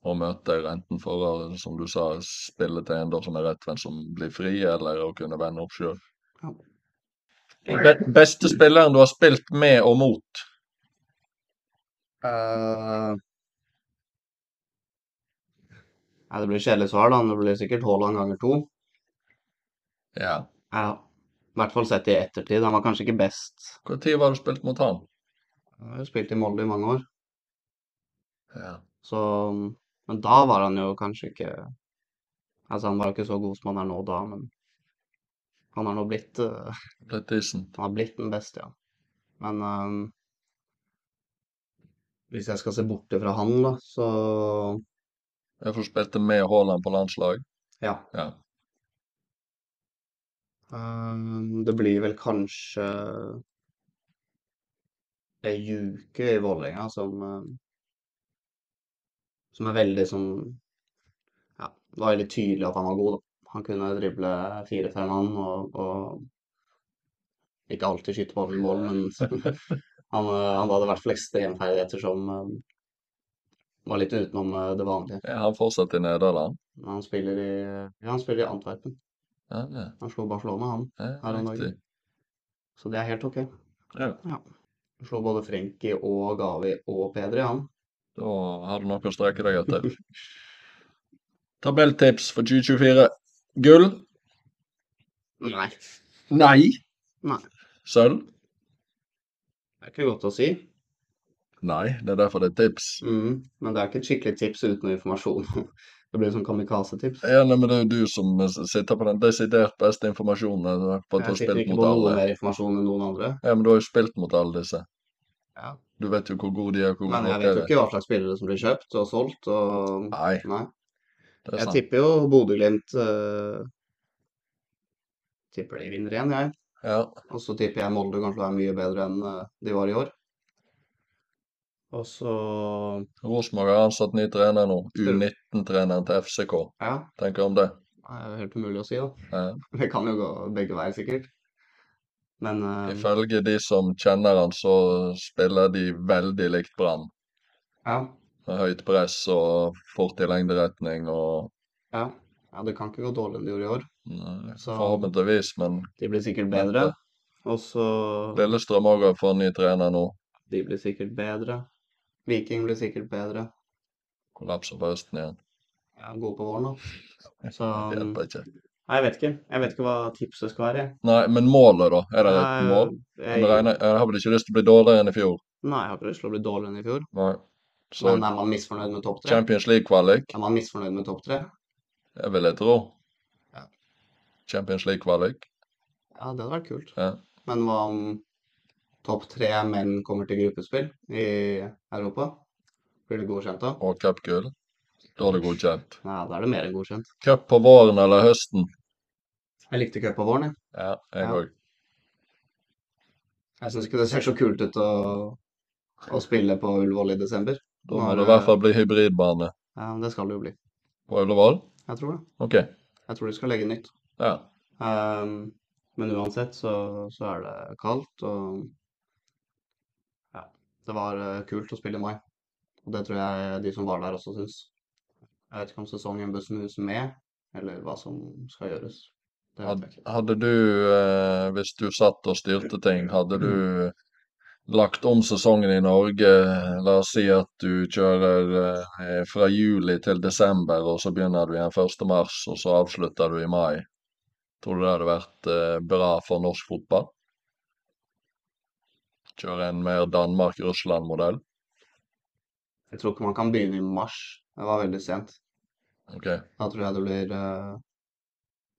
Og møter enten for som du sa, spille til en som er rettvendt som blir fri, eller å kunne vende opp sjøl. Be Beste spilleren du har spilt med og mot? Uh, nei, det blir kjedelig svar, da. Det blir sikkert Haaland ganger to. Ja. ja. I hvert fall sett i ettertid. Han var kanskje ikke best. Når var du spilt mot han? Jeg har spilt i Molde i mange år. Ja. Så Men da var han jo kanskje ikke Altså, han var ikke så god som han er nå da, men han har nå blitt uh, Blitt decent. Han har blitt den beste, ja. Men um, hvis jeg skal se bort fra han, da, så Jeg får spilte med Haaland på landslag? Ja. ja. Um, det blir vel kanskje ei uke i Vålerenga som um, Som er veldig som Ja, det var veldig tydelig at han var god, da. Han kunne drible fire-fem mann og, og ikke alltid skyte ballen i mål, men (laughs) han, han hadde i hvert fall ekstremferdigheter som um, var litt utenom uh, det vanlige. Er han fortsatt i Nederland? Han spiller i, ja, han spiller i Antwerpen. Ja, ja. Han slo Barcelona, han, her om dagen. Så det er helt OK. Ja. ja. Han slo både Frenkie og Gavi og Pedri, han. Da har du noe å streke deg etter. (laughs) Tabelltips for 2024. Gull? Nei. Nei? Nei. Sølv? Det er ikke godt å si. Nei, det er derfor det er tips. Mm, men det er ikke et skikkelig tips uten informasjon. (laughs) Det blir sånn kamikaze-tips. Ja, men det er jo du som sitter på den desidert beste informasjonen. Jeg sitter ikke på noe mer informasjon enn noen andre. Ja, Men du har jo spilt mot alle disse. Ja. Du vet jo hvor gode de er. Hvor men jeg vet jo ikke hva slags spillere som blir kjøpt og solgt. Og... Nei. Nei. Jeg tipper jo Bodø-Glimt uh, Tipper de vinner igjen, jeg. Ja. Og så tipper jeg Molde kanskje er mye bedre enn uh, de var i år. Og så Rosenborg har ansatt ny trener nå. U19-treneren til FCK. Ja. Tenker om det? Det er helt umulig å si, da. Ja. (laughs) Det kan jo gå begge veier, sikkert. Men uh, Ifølge de som kjenner han, så spiller de veldig likt Brann. Ja. Med høyt press og fort i lengderetning og Ja. ja det kan ikke gå dårligere enn de gjorde i år. Nei, forhåpentligvis, men De blir sikkert bedre. Og så Lillestrøm òg har fått ny trener nå. De blir sikkert bedre. Viking blir sikkert bedre. Kollapser på høsten igjen. Ja, gode på våren, da. Så hjelper ikke. Nei, jeg vet ikke. Jeg vet ikke hva tipset skal være. Nei, men målet, da? Er det et mål? Jeg, jeg, jeg har vel ikke lyst til å bli dårligere enn i fjor? Nei, jeg har ikke lyst til å bli dårligere enn i fjor. Nei. Så, men er man misfornøyd med topp tre? Champions League-kvalik? Er man misfornøyd med topp tre? Det vil jeg tro. Ja. Champions League-kvalik? Ja, det hadde vært kult. Ja. Men hva om topp tre menn kommer til gruppespill i Europa? Blir det godkjent da? Og cupgull? Da er det godkjent. Nei, da er det mer enn godkjent. Cup på våren eller høsten? Jeg likte cupa på våren, jeg. Ja, jeg òg. Ja. Jeg syns ikke det ser så kult ut å, å spille på Ullevål i desember. Da må det i hvert fall bli hybridbane. Ja, det skal det jo bli. På Ullevål? Jeg tror det. Ok. Jeg tror de skal legge nytt. Ja. Um, men uansett så, så, er det kaldt, og ja, det var uh, kult å spille i mai. Og det tror jeg de som var der også syns. Jeg vet ikke om sesongen bør snus med, eller hva som skal gjøres. Det vet Had, jeg ikke. hadde du, eh, hvis du satt og styrte ting, hadde du lagt om sesongen i Norge? La oss si at du kjører eh, fra juli til desember, og så begynner du igjen 1. mars, og så avslutter du i mai. Tror du det hadde vært eh, bra for norsk fotball? Kjøre en mer Danmark-Russland-modell? Jeg tror ikke man kan begynne i mars. Det var veldig sent. Ok. Da tror jeg det blir, eh,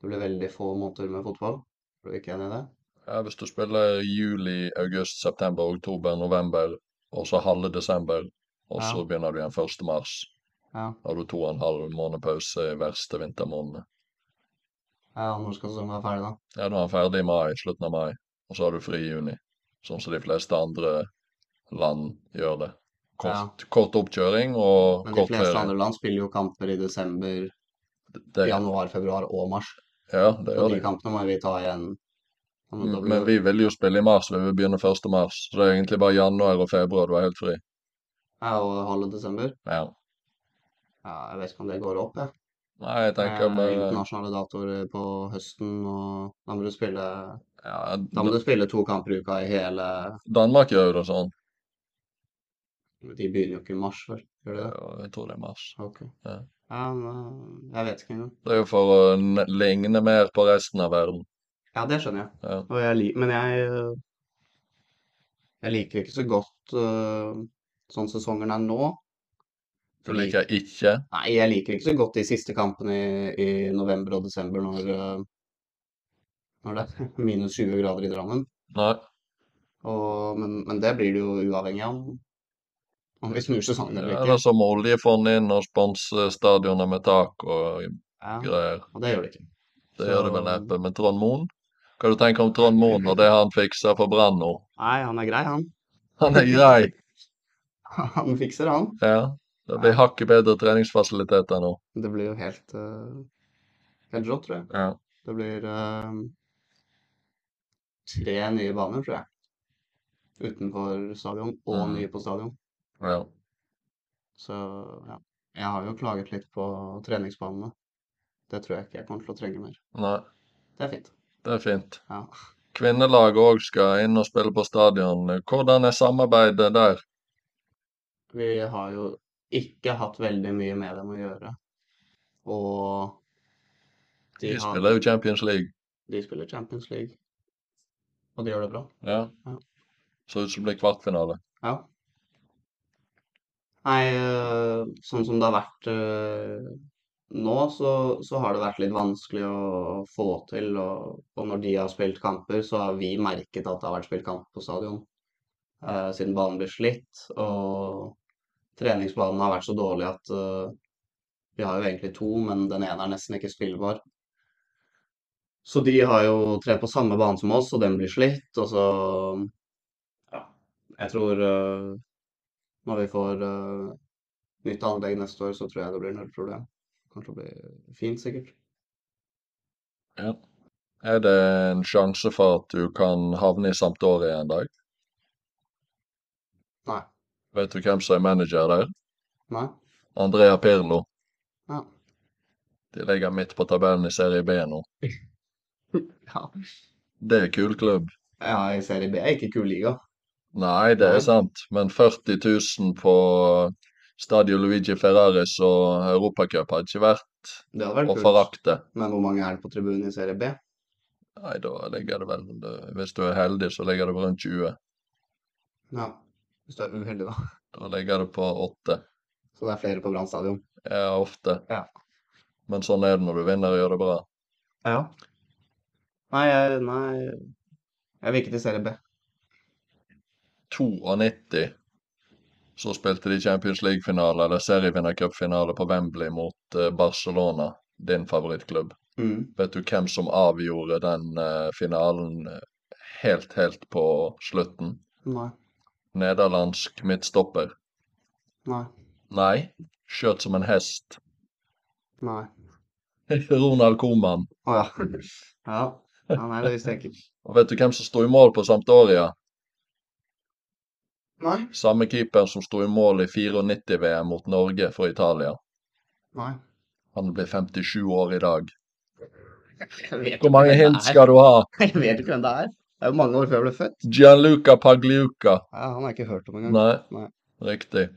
det blir veldig få måneder med fotball. Er du ikke enig i det? Ja, hvis du spiller juli, august, september, oktober, november, og så halve desember, og Ja. så begynner du igjen 1. mars. Ja. Da har du to og en halv måned pause i verste vintermånedene. ja når skal sesongen være ferdig, da? Ja, Nå er den ferdig i mai, slutten av mai, og så har du fri i juni. Sånn som de fleste andre land gjør det. Kort, kort oppkjøring og kort Men de fleste andre land spiller jo kamper i desember, Det, januar, februar og mars. Ja, det gjør de de. kampene må vi ta igjen. Blir Men vi vil jo spille i mars, vi vil begynne 1. mars. Så det er egentlig bare januar og februar du er helt fri. Ja, og halve desember. Ja. Ja, jeg vet ikke om det går opp, jeg. Nei, jeg tenker Med internasjonale datoer på høsten, og da må du spille ja, Da må du spille to kamper i uka i hele Danmark gjør jo det sånn. De begynner jo ikke i mars, vel? Gjør de det? Ja, Jeg tror det er mars. Ok. Ja. Ja, men jeg vet ikke engang. Det er jo for å ligne mer på resten av verden. Ja, det skjønner jeg. Ja. Og jeg lik, men jeg øh, Jeg liker ikke så godt uh, sånn sesongen er nå. Du liker ikke Nei, jeg liker ikke så godt de siste kampene i, i november og desember når, når det er (laughs) minus 20 grader i Drammen. Nei. Og, men, men det blir det jo uavhengig av om vi snur sesongen eller Ja, ikke. det er som oljefondet inn og sponse stadioner med tak og Ja, greier. og det gjør det ikke. Det Så- gjør det vel neppe. Men Trond Moen? Hva du tenker om Trond Moen og det han fikser for Brann nå? Nei, han er grei, han. Han er grei. (laughs) Han fikser, han. Ja. Det blir hakket bedre treningsfasiliteter nå. Det blir jo helt, uh, helt rått, tror jeg. Ja. Det blir uh, tre nye baner, tror jeg. Utenfor stadion, og Mm. nye på stadion. Ja. Så ja. Jeg har jo klaget litt på treningsbanene. Det tror jeg ikke jeg kommer til å trenge mer. Nei, Det er fint. det er fint. Ja. Kvinnelaget òg skal inn og spille på stadion. Hvordan er samarbeidet der? Vi har jo ikke hatt veldig mye med dem å gjøre. Og De de spiller jo Champions League. de spiller Champions League. Og de gjør det bra. Ja. Ja. Så ut som det blir kvartfinale. Ja. Nei, øh, sånn som det har vært øh, nå, så, så har det vært litt vanskelig å få til. Og, og når de har spilt kamper, så har vi merket at det har vært spilt kamp på stadion. eh, siden banen blir slitt. Og treningsbanen har vært så dårlig at eh, vi har jo egentlig to, men den ene er nesten ikke spillbar. Så de har jo trent på samme bane som oss, og den blir slitt. Og så Ja. Jeg tror øh, når vi får uh, nytt anlegg neste år, så tror jeg det blir null problem. Kanskje det blir fint, sikkert. Ja. Er det en sjanse for at du kan havne i Sampdoria en dag? Nei. Vet du hvem som er manager der? Nei? Andrea Pirlo. Ja. De ligger midt på tabellen i Serie B nå. (laughs) Ja, Det er kul klubb. ja i Serie B er ikke kul liga. Nei, det er sant, men 40 000 på Stadio Luigi Ferraris og Europacup hadde ikke vært Det vært å forakte. Men hvor mange er det på tribunen i Serie B? Nei, da ligger det vel Hvis du er heldig, så ligger det på rundt 20. Ja. Hvis du er uheldig, da. Da ligger det på 8. Så det er flere på Brann stadion. Ja, ofte. Ja. Men sånn er det når du vinner og gjør det bra. Ja. Nei, jeg, nei Jeg vil ikke til Serie B. 92 så spilte de Champions League-finale eller serievinnercupfinale på Wembley mot eh, Barcelona, din favorittklubb. Mm. Vet du hvem som avgjorde den eh, finalen eh, helt, helt på slutten? Nei. Nederlandsk midtstopper. Nei. Nei, skjøt som en hest. Nei. (laughs) Ronald Koeman. Å ja. (laughs) Ja. ja. Nei, det visste jeg ikke. Og vet du hvem som sto i mål på Sampdoria? Nei. Samme keeper som sto i mål i 94-VM mot Norge for Italia. Nei. Han blir 57 år i dag. Hvor mange hint skal du ha? (laughs) Jeg vet ikke hvem det er. Det er jo mange år før jeg ble født. Gianluca Pagliuca. Ja, han har jeg ikke hørt om engang. Nei, Nei. riktig.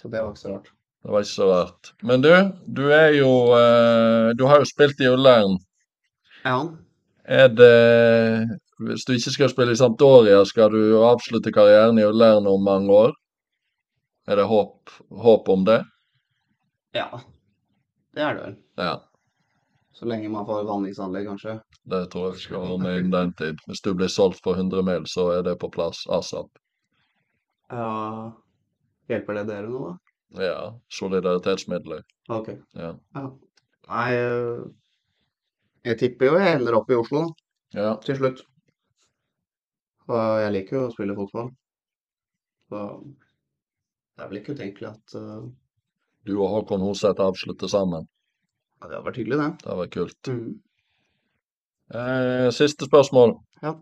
Så det var ikke så rart. Det var ikke så rart. Men du, du er jo eh, Du har jo spilt i Ullern. Ja, Er det Hvis du ikke skal spille i Sampdoria, skal du avslutte karrieren i Ullern om mange år? Er det håp, håp om det? ja. Det er det vel. Ja. Så lenge man får vanningsanlegg, kanskje. Det tror jeg vi skal ordne innen den tid. Hvis du blir solgt for 100 mil, så er det på plass asap. Ja Hjelper det dere nå, da? Ja. Solidaritetsmidler. Ok. Ja. Nei øh, Jeg tipper jo jeg ender opp i Oslo da. ja. til slutt. Og jeg liker jo å spille fotball. Så det er vel ikke utenkelig at uh, Du og Håkon Hoseth avslutter sammen. ja, Det hadde vært hyggelig, det. Det vært kult. Mm. Eh, siste spørsmål. Ja.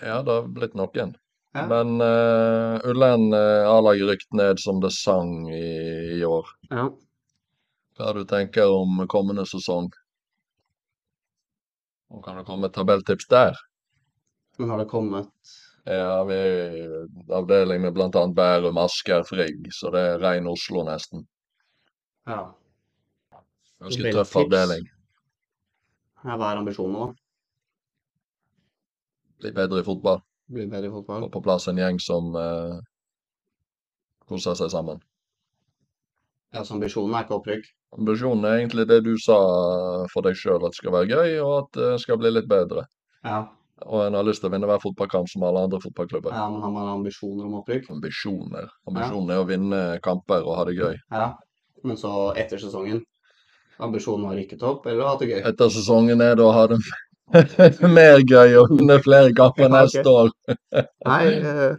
Ja, det har blitt noen. Ja. Men uh, Ullen uh, A-lag rykt ned som det sang i, i år. ja. Hva du tenker om kommende sesong? Og kan det komme et tabelltips der? Men har det kommet Ja, vi er i avdeling med bl.a. Bærum, Asker, Frigg, så det er rein Oslo nesten. Ja. Ganske tøff tips. avdeling. ja hva er ambisjonen nå? Bli bedre i fotball. Bli bedre i fotball? Få på plass en gjeng som eh, koser seg sammen. Ja, så ambisjonen er ikke opprykk? Ambisjonen er egentlig det du sa for deg sjøl, at det skal være gøy, og at det skal bli litt bedre. Ja. Og en har lyst til å vinne hver fotballkamp som alle andre fotballklubber. ja. Men har man ambisjoner om opprykk? Ambisjoner. Ambisjonen er å vinne kamper og ha det gøy. Ja. Men så etter sesongen? Ambisjonen var ikke topp, eller hatt det gøy? Etter sesongen er det å ha det (laughs) mer gøy og vinne flere kamper (laughs) neste år. (laughs) Nei, uh...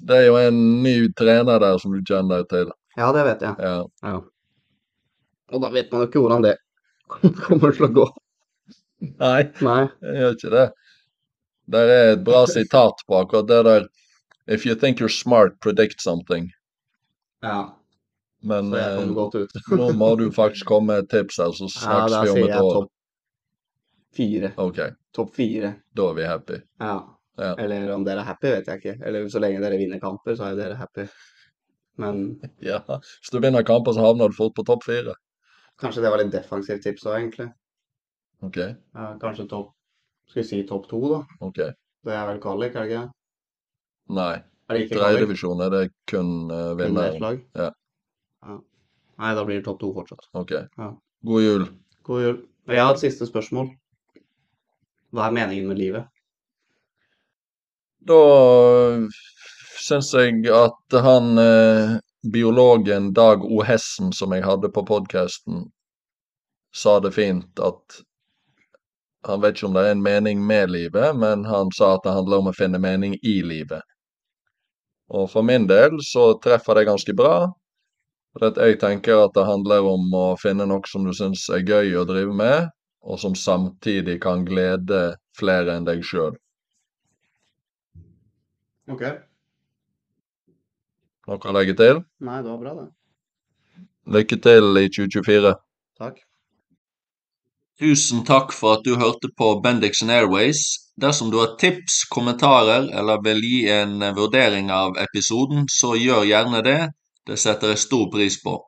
Det er jo en ny trener der som du kjenner til. ja, det vet jeg. Ja. Ja. Og da vet man jo ikke hvordan det kommer til å gå. Nei, Nei. jeg gjør ikke det. Det er et bra sitat på akkurat det der. If you think you're smart, predict something. Ja, Men eh, nå må du faktisk komme med et tips her, så snakkes ja, vi om et år. topp fire. OK, Topp fire. da er vi happy. Ja. Ja. Eller om dere er happy, vet jeg ikke. Eller så lenge dere vinner kamper, så er dere happy. Men (laughs) Ja. Hvis du vinner kamper, så havner du fort på topp fire. kanskje det var litt defensivt tips òg, egentlig. OK. Ja, kanskje topp Skal vi si topp to, da? ok. Det er vel kvalik, er det ikke? Nei. Er det ikke kvalik? Tredjedivisjon er det kun uh, vinneren. Ja. ja. Nei, da blir det topp to fortsatt. OK. Ja. God jul. God jul. Jeg har et siste spørsmål. Hva er meningen med livet? Da syns jeg at han eh, biologen Dag O. Hessen, som jeg hadde på podkasten, sa det fint at han vet ikke om det er en mening med livet, men han sa at det handler om å finne mening i livet. Og for min del så treffer det ganske bra. For at jeg tenker at det handler om å finne noe som du syns er gøy å drive med, og som samtidig kan glede flere enn deg sjøl. Ok. Noe å legge til? Nei, det var bra, det. Lykke til i 2024. Takk. Tusen takk for at du hørte på Bendixen Airways. Dersom du har tips, kommentarer eller vil gi en vurdering av episoden, så gjør gjerne det. Det setter jeg stor pris på.